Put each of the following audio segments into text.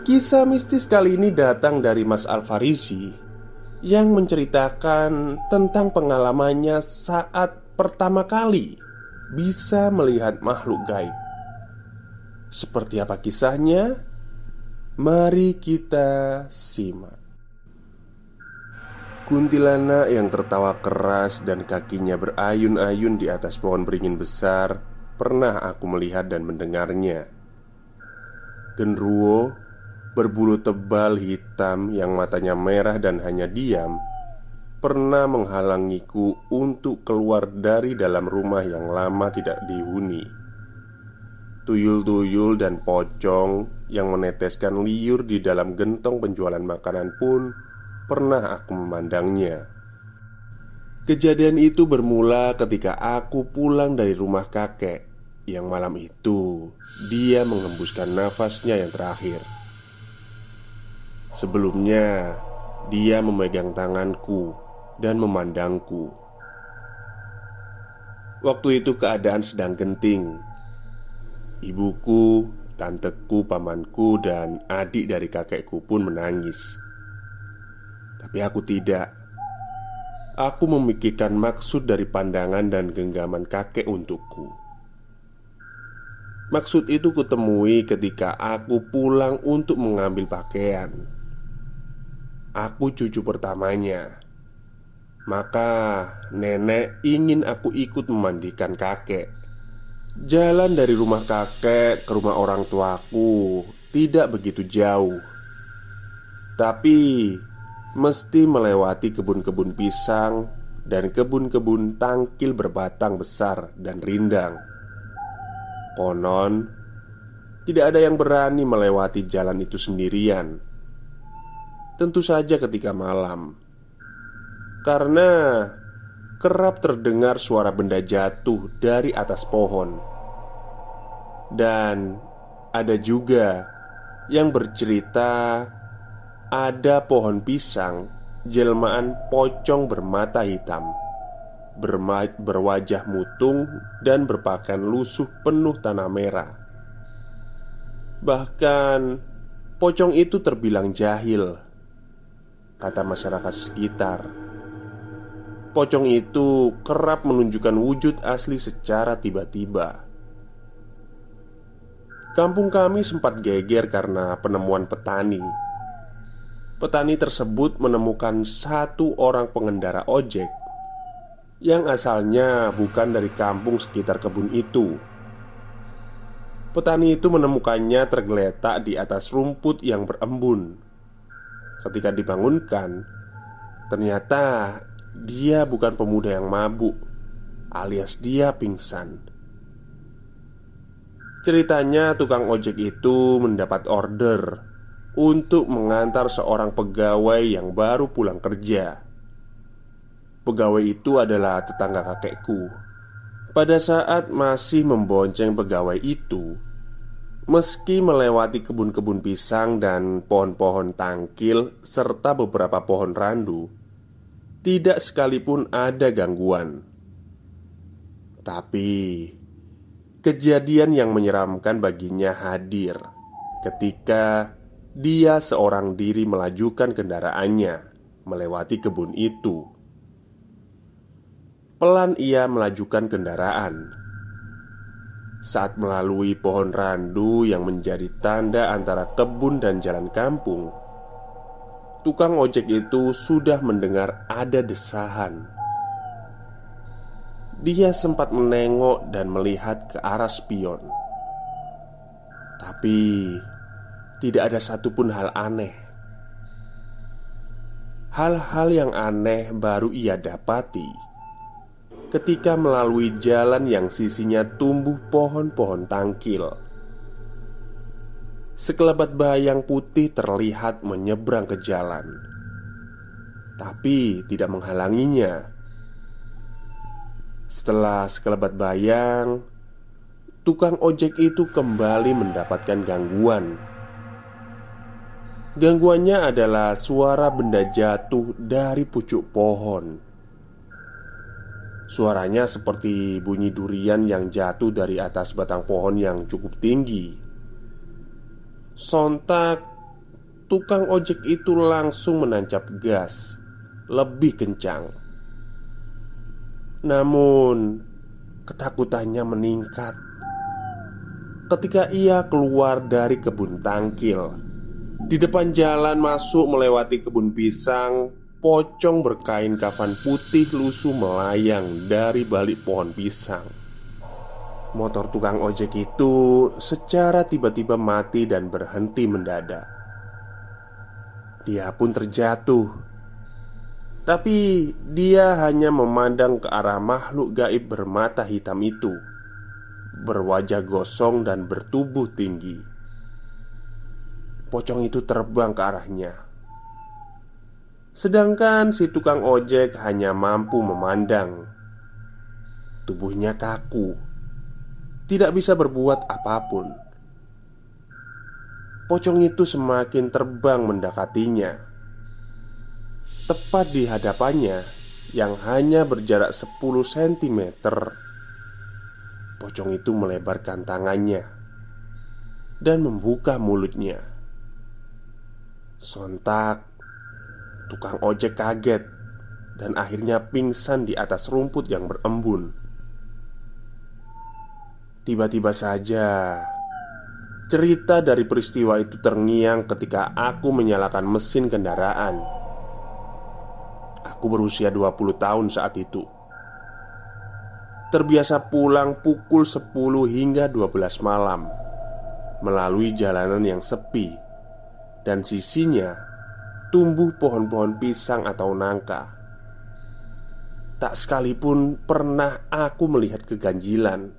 Kisah mistis kali ini datang dari Mas Alfarizi Yang menceritakan tentang pengalamannya saat pertama kali Bisa melihat makhluk gaib. Seperti apa kisahnya? Mari kita simak. Kuntilanak yang tertawa keras dan kakinya berayun-ayun di atas pohon beringin besar Pernah aku melihat dan mendengarnya. Genruwo berbulu tebal hitam yang matanya merah dan hanya diam, pernah menghalangiku untuk keluar dari dalam rumah yang lama tidak dihuni. Tuyul-tuyul dan pocong yang meneteskan liur di dalam gentong penjualan makanan pun pernah aku memandangnya. Kejadian itu bermula ketika aku pulang dari rumah kakek yang malam itu dia mengembuskan nafasnya yang terakhir. Sebelumnya, dia memegang tanganku dan memandangku. Waktu itu keadaan sedang genting. Ibuku, tanteku, pamanku, dan adik dari kakekku pun menangis. Tapi aku tidak. Aku memikirkan maksud dari pandangan dan genggaman kakek untukku. Maksud itu kutemui ketika aku pulang untuk mengambil pakaian. Aku cucu pertamanya. Maka nenek ingin aku ikut memandikan kakek. Jalan dari rumah kakek ke rumah orang tuaku Tidak begitu jauh. Tapi Mesti melewati kebun-kebun pisang Dan kebun-kebun tangkil berbatang besar dan rindang. Konon Tidak ada yang berani melewati jalan itu sendirian Tentu saja ketika malam. Karena kerap terdengar suara benda jatuh dari atas pohon. Dan ada juga yang bercerita Ada pohon pisang Jelmaan pocong bermata hitam Berwajah mutung dan berpakaian lusuh penuh tanah merah. Bahkan Pocong itu terbilang jahil kata masyarakat sekitar. Pocong itu kerap menunjukkan wujud asli secara tiba-tiba. Kampung kami sempat geger karena penemuan petani. Petani tersebut menemukan satu orang pengendara ojek yang asalnya bukan dari kampung sekitar kebun itu. Petani itu menemukannya tergeletak di atas rumput yang berembun Ketika dibangunkan, ternyata dia bukan pemuda yang mabuk, alias dia pingsan. Ceritanya, tukang ojek itu mendapat order untuk mengantar seorang pegawai yang baru pulang kerja. Pegawai itu adalah tetangga kakekku. Pada saat masih membonceng pegawai itu, Meski melewati kebun-kebun pisang dan pohon-pohon tangkil serta beberapa pohon randu, tidak sekalipun ada gangguan. Tapi kejadian yang menyeramkan baginya hadir ketika dia seorang diri melajukan kendaraannya melewati kebun itu. Pelan ia melajukan kendaraan saat melalui pohon randu yang menjadi tanda antara kebun dan jalan kampung, tukang ojek itu sudah mendengar ada desahan. Dia sempat menengok dan melihat ke arah spion, tapi tidak ada satupun hal aneh. Hal-hal yang aneh baru ia dapati ketika melalui jalan yang sisinya tumbuh pohon-pohon tangkil. sekelebat bayang putih terlihat menyeberang ke jalan, tapi tidak menghalanginya. Setelah sekelebat bayang, tukang ojek itu kembali mendapatkan gangguan. Gangguannya adalah suara benda jatuh dari pucuk pohon. Suaranya seperti bunyi durian yang jatuh dari atas batang pohon yang cukup tinggi. Sontak Tukang ojek itu langsung menancap gas Lebih kencang Namun Ketakutannya meningkat Ketika ia keluar dari kebun tangkil Di depan jalan masuk melewati kebun pisang Pocong berkain kafan putih lusuh melayang dari balik pohon pisang Motor tukang ojek itu secara tiba-tiba mati dan berhenti mendadak. Dia pun terjatuh, tapi dia hanya memandang ke arah makhluk gaib bermata hitam itu, berwajah gosong dan bertubuh tinggi. Pocong itu terbang ke arahnya, sedangkan si tukang ojek hanya mampu memandang. Tubuhnya kaku tidak bisa berbuat apa pun. Pocong itu semakin terbang mendekatinya. Tepat di hadapannya yang hanya berjarak 10 cm. Pocong itu melebarkan tangannya dan membuka mulutnya. Sontak, tukang ojek kaget dan akhirnya pingsan di atas rumput yang berembun. Tiba-tiba saja Cerita dari peristiwa itu terngiang ketika aku menyalakan mesin kendaraan Aku berusia 20 tahun saat itu Terbiasa pulang pukul 10 hingga 12 malam Melalui jalanan yang sepi Dan sisinya tumbuh pohon-pohon pisang atau nangka Tak sekalipun pernah aku melihat keganjilan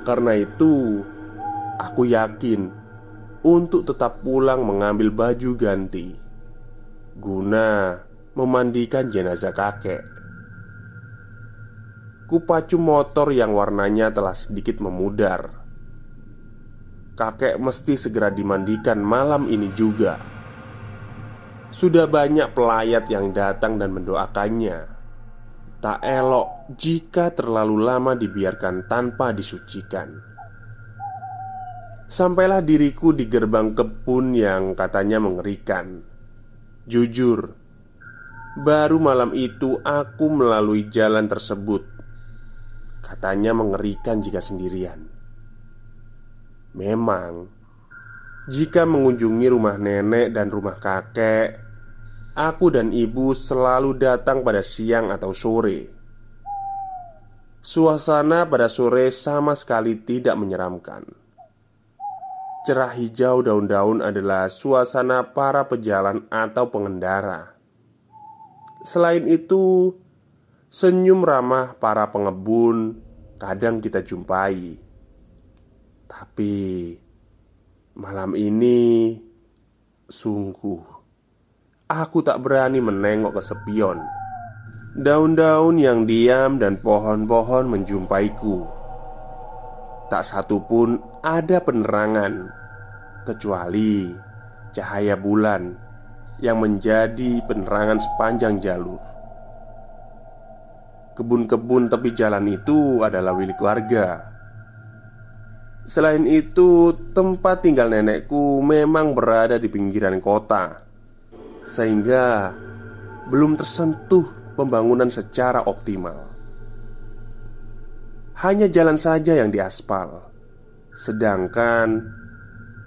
karena itu, aku yakin untuk tetap pulang mengambil baju ganti guna memandikan jenazah kakek. Kupacu motor yang warnanya telah sedikit memudar. Kakek mesti segera dimandikan malam ini juga. Sudah banyak pelayat yang datang dan mendoakannya. Tak elok jika terlalu lama dibiarkan tanpa disucikan. Sampailah diriku di gerbang kebun yang katanya mengerikan. Jujur, baru malam itu aku melalui jalan tersebut. Katanya mengerikan jika sendirian. Memang, jika mengunjungi rumah nenek dan rumah kakek, Aku dan ibu selalu datang pada siang atau sore. Suasana pada sore sama sekali tidak menyeramkan. Cerah hijau daun-daun adalah suasana para pejalan atau pengendara. Selain itu, senyum ramah para pengebun kadang kita jumpai. Tapi malam ini sungguh Aku tak berani menengok ke sepion Daun-daun yang diam dan pohon-pohon menjumpaiku. Tak satu pun ada penerangan Kecuali cahaya bulan Yang menjadi penerangan sepanjang jalur. Kebun-kebun tepi jalan itu adalah milik warga. Selain itu, tempat tinggal nenekku memang berada di pinggiran kota sehingga belum tersentuh pembangunan secara optimal. Hanya jalan saja yang diaspal, sedangkan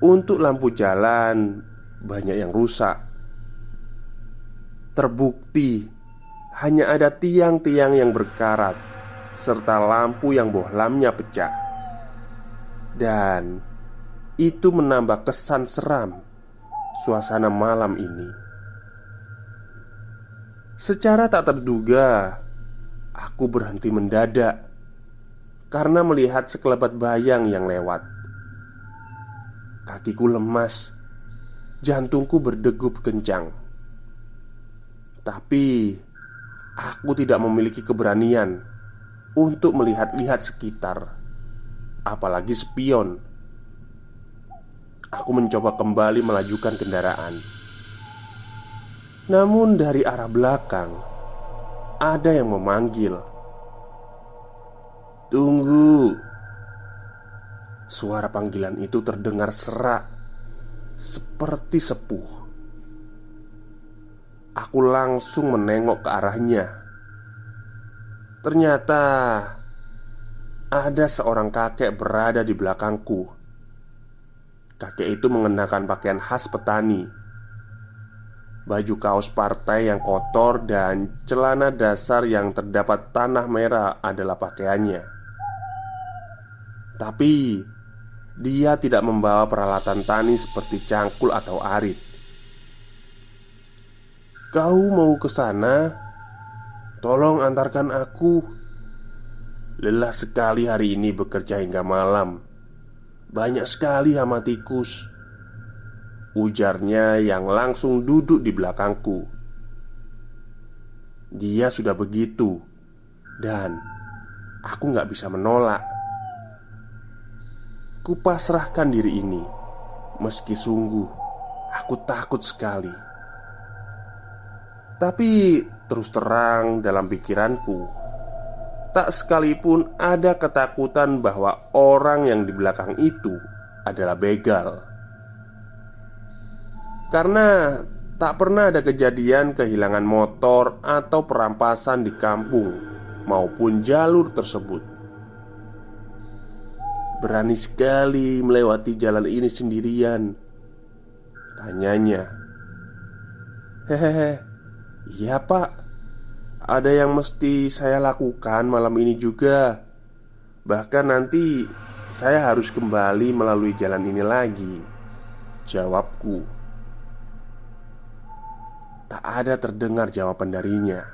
untuk lampu jalan banyak yang rusak. Terbukti hanya ada tiang-tiang yang berkarat serta lampu yang bohlamnya pecah, dan itu menambah kesan seram suasana malam ini. Secara tak terduga, aku berhenti mendadak karena melihat sekelebat bayang yang lewat. Kakiku lemas, jantungku berdegup kencang. Tapi aku tidak memiliki keberanian untuk melihat-lihat sekitar, apalagi spion. Aku mencoba kembali melajukan kendaraan. Namun, dari arah belakang ada yang memanggil, "Tunggu!" Suara panggilan itu terdengar serak Seperti sepuh. Aku langsung menengok ke arahnya. Ternyata Ada seorang kakek berada di belakangku. Kakek itu mengenakan pakaian khas petani Baju kaos partai yang kotor dan celana dasar yang terdapat tanah merah adalah pakaiannya Tapi dia tidak membawa peralatan tani seperti cangkul atau arit. "Kau mau ke sana? Tolong antarkan aku." Lelah sekali hari ini bekerja hingga malam. Banyak sekali hama tikus. Ujarnya yang langsung duduk di belakangku. Dia sudah begitu, dan aku nggak bisa menolak. Kupasrahkan diri ini Meski sungguh Aku takut sekali Tapi terus terang dalam pikiranku Tak sekalipun ada ketakutan bahwa orang yang di belakang itu adalah begal Karena tak pernah ada kejadian kehilangan motor atau perampasan di kampung maupun jalur tersebut. Berani sekali melewati jalan ini sendirian. Tanyanya Hehehe Iya pak. Ada yang mesti saya lakukan malam ini juga. Bahkan nanti saya harus kembali melalui jalan ini lagi Jawabku Tak ada terdengar jawaban darinya.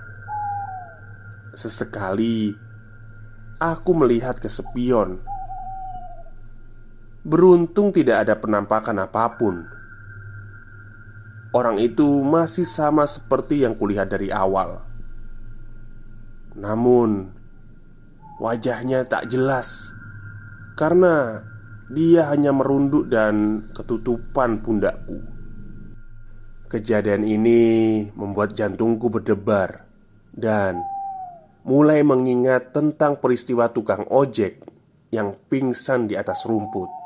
Sesekali Aku melihat ke spion. Beruntung tidak ada penampakan apa pun. Orang itu masih sama seperti yang kulihat dari awal. Namun Wajahnya tak jelas Karena dia hanya merunduk dan ketutupan pundakku Kejadian ini membuat jantungku berdebar Dan mulai mengingat tentang peristiwa tukang ojek yang pingsan di atas rumput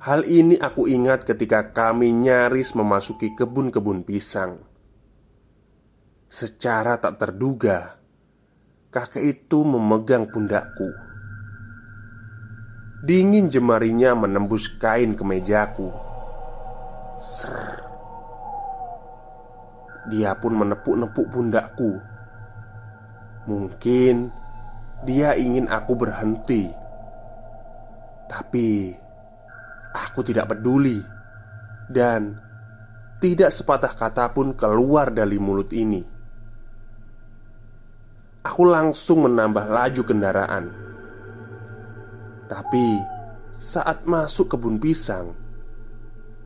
Hal ini aku ingat ketika kami nyaris memasuki kebun-kebun pisang. Secara tak terduga, kakek itu memegang pundakku. Dingin jemarinya menembus kain kemejaku. Ser. Dia pun menepuk-nepuk pundakku. Mungkin dia ingin aku berhenti, tapi Aku tidak peduli Dan Tidak sepatah kata pun keluar dari mulut ini Aku langsung menambah laju kendaraan Tapi Saat masuk kebun pisang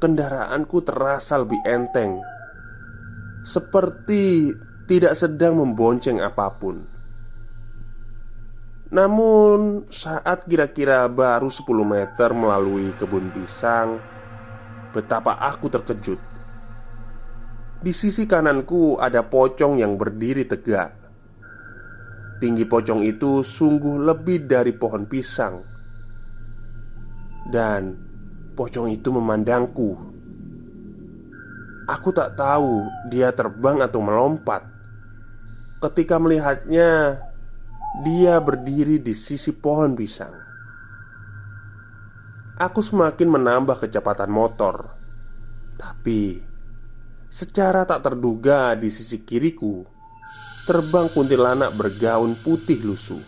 Kendaraanku terasa lebih enteng. Seperti tidak sedang membonceng apa pun. Namun saat kira-kira baru 10 meter melalui kebun pisang Betapa aku terkejut. Di sisi kananku ada pocong yang berdiri tegak. Tinggi pocong itu sungguh lebih dari pohon pisang. Dan pocong itu memandangku Aku tak tahu dia terbang atau melompat Ketika melihatnya dia berdiri di sisi pohon pisang. Aku semakin menambah kecepatan motor, tapi secara tak terduga di sisi kiriku terbang kuntilanak bergaun putih lusuh.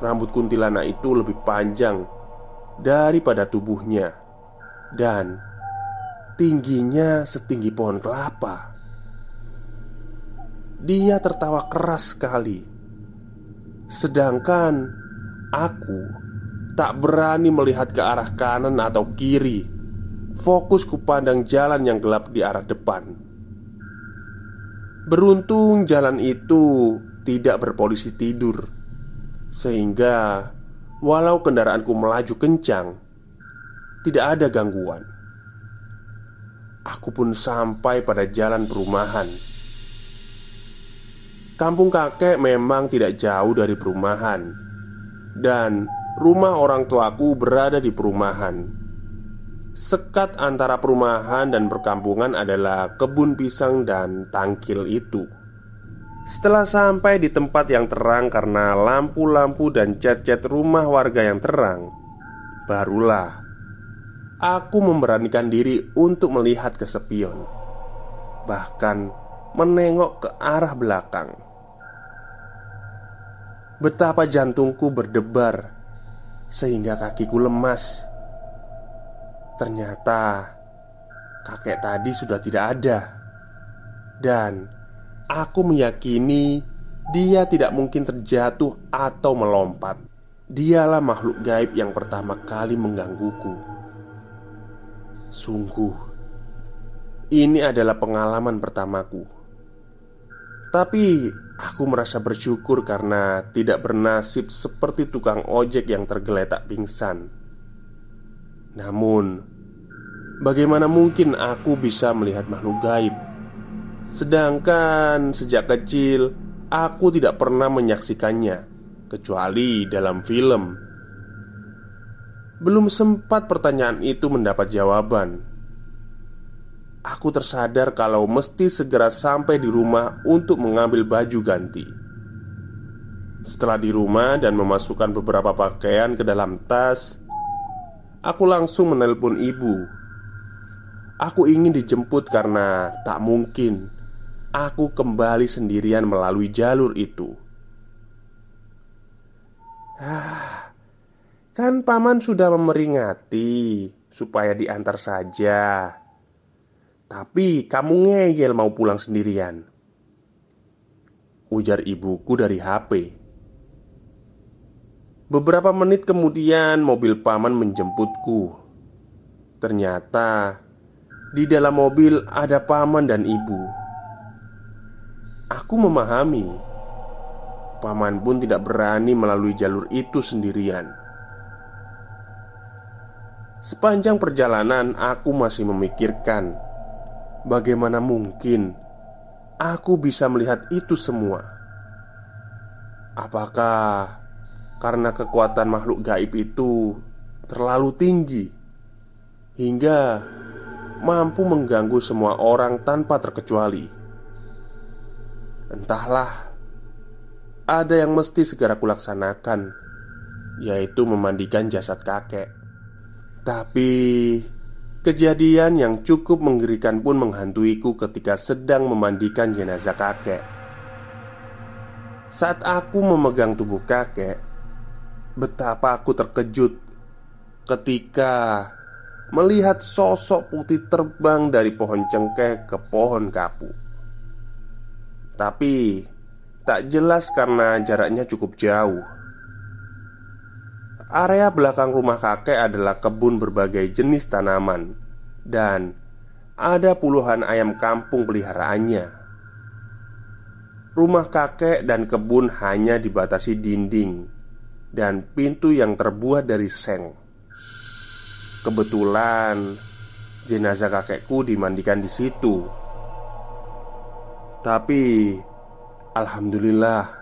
Rambut kuntilanak itu lebih panjang daripada tubuhnya dan tingginya setinggi pohon kelapa. Dia tertawa keras sekali. Sedangkan aku Tak berani melihat ke arah kanan atau kiri. Fokus ku pandang jalan yang gelap di arah depan. Beruntung jalan itu tidak berpolisi tidur Sehingga Walau kendaraanku melaju kencang Tidak ada gangguan. Aku pun sampai pada jalan perumahan. Kampung kakek memang tidak jauh dari perumahan Dan rumah orang tuaku berada di perumahan. Sekat antara perumahan dan perkampungan adalah kebun pisang dan tangkil itu. Setelah sampai di tempat yang terang karena lampu-lampu dan cat-cat rumah warga yang terang, barulah aku memberanikan diri untuk melihat ke spion, bahkan menengok ke arah belakang. Betapa jantungku berdebar sehingga kakiku lemas. Ternyata kakek tadi sudah tidak ada, dan aku meyakini dia tidak mungkin terjatuh atau melompat. Dialah makhluk gaib yang pertama kali menggangguku. Sungguh, ini adalah pengalaman pertamaku. Tapi aku merasa bersyukur karena tidak bernasib seperti tukang ojek yang tergeletak pingsan. Namun, bagaimana mungkin aku bisa melihat makhluk gaib? Sedangkan sejak kecil aku tidak pernah menyaksikannya kecuali dalam film. Belum sempat pertanyaan itu mendapat jawaban Aku tersadar kalau mesti segera sampai di rumah untuk mengambil baju ganti. Setelah di rumah dan memasukkan beberapa pakaian ke dalam tas, aku langsung menelpon ibu. Aku ingin dijemput karena tak mungkin aku kembali sendirian melalui jalur itu. Ah, kan paman sudah memeringati supaya diantar saja. Tapi kamu ngeyel mau pulang sendirian Ujar ibuku dari HP Beberapa menit kemudian mobil paman menjemputku Ternyata Di dalam mobil ada paman dan ibu Aku memahami Paman pun tidak berani melalui jalur itu sendirian Sepanjang perjalanan aku masih memikirkan Bagaimana mungkin aku bisa melihat itu semua? Apakah karena kekuatan makhluk gaib itu terlalu tinggi hingga mampu mengganggu semua orang tanpa terkecuali? Entahlah, ada yang mesti segera kulaksanakan, yaitu memandikan jasad kakek. Tapi Kejadian yang cukup mengerikan pun menghantuiku ketika sedang memandikan jenazah kakek. Saat aku memegang tubuh kakek, betapa aku terkejut ketika melihat sosok putih terbang dari pohon cengkeh ke pohon kapu. Tapi tak jelas karena jaraknya cukup jauh. Area belakang rumah kakek adalah kebun berbagai jenis tanaman Dan ada puluhan ayam kampung peliharaannya. Rumah kakek dan kebun hanya dibatasi dinding Dan pintu yang terbuat dari seng. Kebetulan jenazah kakekku dimandikan di situ Tapi Alhamdulillah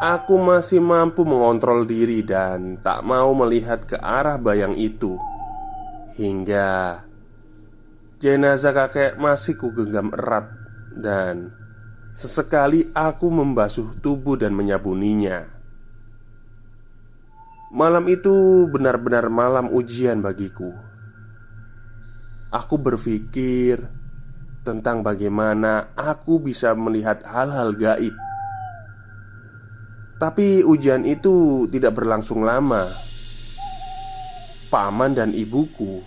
Aku masih mampu mengontrol diri dan tak mau melihat ke arah bayang itu. Hingga Jenazah kakek masih kugenggam erat Dan Sesekali aku membasuh tubuh dan menyabuninya. Malam itu benar-benar malam ujian bagiku. Aku berpikir Tentang bagaimana aku bisa melihat hal-hal gaib tapi ujian itu tidak berlangsung lama. Paman dan ibuku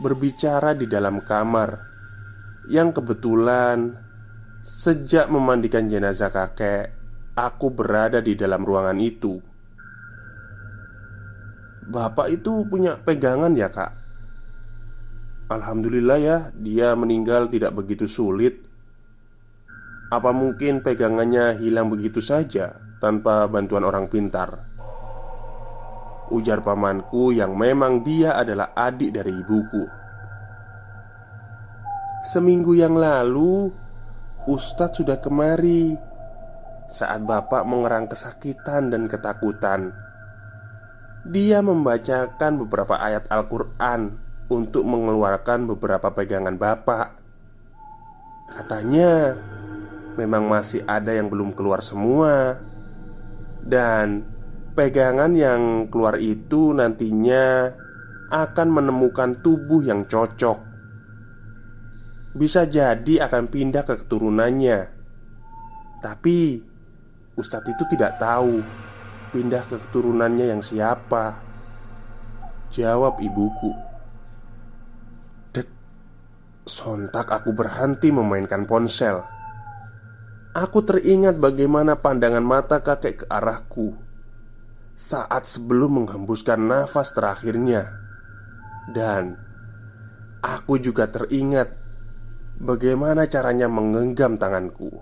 berbicara di dalam kamar yang kebetulan sejak memandikan jenazah kakek, aku berada di dalam ruangan itu. Bapak itu punya pegangan ya kak? Alhamdulillah ya Dia meninggal tidak begitu sulit. Apa mungkin pegangannya hilang begitu saja Tanpa bantuan orang pintar? Ujar pamanku yang memang dia adalah adik dari ibuku. Seminggu yang lalu Ustadz sudah kemari Saat bapak mengerang kesakitan dan ketakutan. Dia membacakan beberapa ayat Al-Quran Untuk mengeluarkan beberapa pegangan bapak Katanya Memang masih ada yang belum keluar semua Dan Pegangan yang keluar itu nantinya akan menemukan tubuh yang cocok. Bisa jadi akan pindah ke keturunannya, tapi Ustadz itu tidak tahu pindah ke keturunannya yang siapa. Jawab ibuku. Sontak aku berhenti memainkan ponsel. Aku teringat bagaimana pandangan mata kakek ke arahku saat sebelum menghembuskan nafas terakhirnya, dan aku juga teringat bagaimana caranya menggenggam tanganku.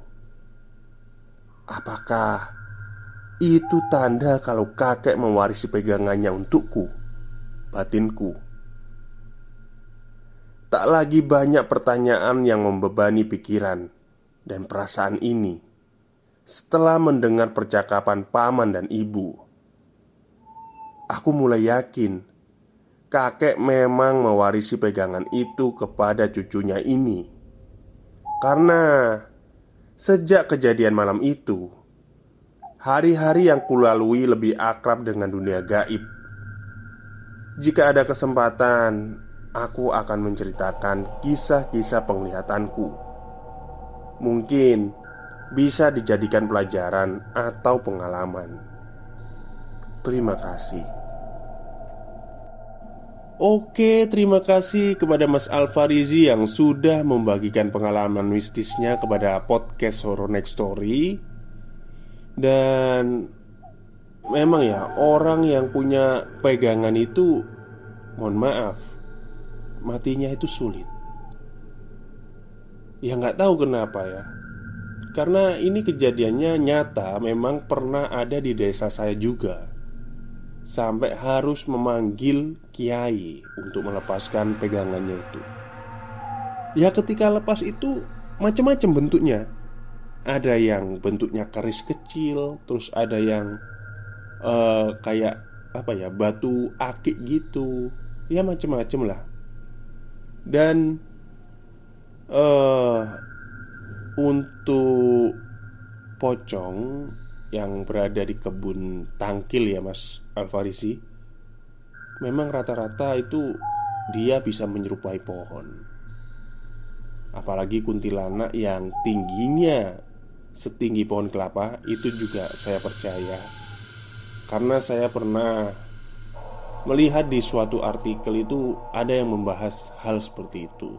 Apakah itu tanda kalau kakek mewarisi pegangannya untukku, batinku? Tak lagi banyak pertanyaan yang membebani pikiran dan perasaan ini setelah mendengar percakapan paman dan ibu Aku mulai yakin kakek memang mewarisi pegangan itu kepada cucunya ini, karena sejak kejadian malam itu, hari-hari yang kulalui lebih akrab dengan dunia gaib. Jika ada kesempatan, aku akan menceritakan kisah-kisah penglihatanku. Mungkin bisa dijadikan pelajaran atau pengalaman. Terima kasih. Oke, terima kasih kepada Mas Alfarizi yang sudah membagikan pengalaman mistisnya kepada podcast Horror Next Story. Dan memang ya, orang yang punya pegangan itu mohon maaf, matinya itu sulit. Ya nggak tahu kenapa ya. Karena ini kejadiannya nyata memang pernah ada di desa saya juga. Sampai harus memanggil kiai untuk melepaskan pegangannya itu. Ya ketika lepas itu macam-macam bentuknya. Ada yang bentuknya keris kecil Terus ada yang uh, kayak apa ya batu akik gitu. Ya macam-macam lah Dan uh, Untuk pocong yang berada di kebun tangkil ya Mas Alfarisi Memang rata-rata itu dia bisa menyerupai pohon. Apalagi kuntilanak yang tingginya setinggi pohon kelapa Itu juga saya percaya. Karena saya pernah melihat di suatu artikel itu ada yang membahas hal seperti itu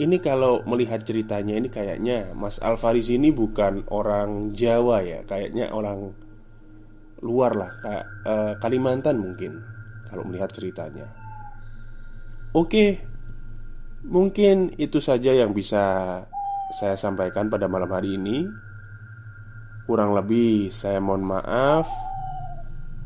ini kalau melihat ceritanya ini kayaknya Mas Alfaris ini bukan orang Jawa ya, kayaknya orang luar lah, kayak uh, Kalimantan mungkin kalau melihat ceritanya. Oke, mungkin itu saja yang bisa saya sampaikan pada malam hari ini. Kurang lebih saya mohon maaf.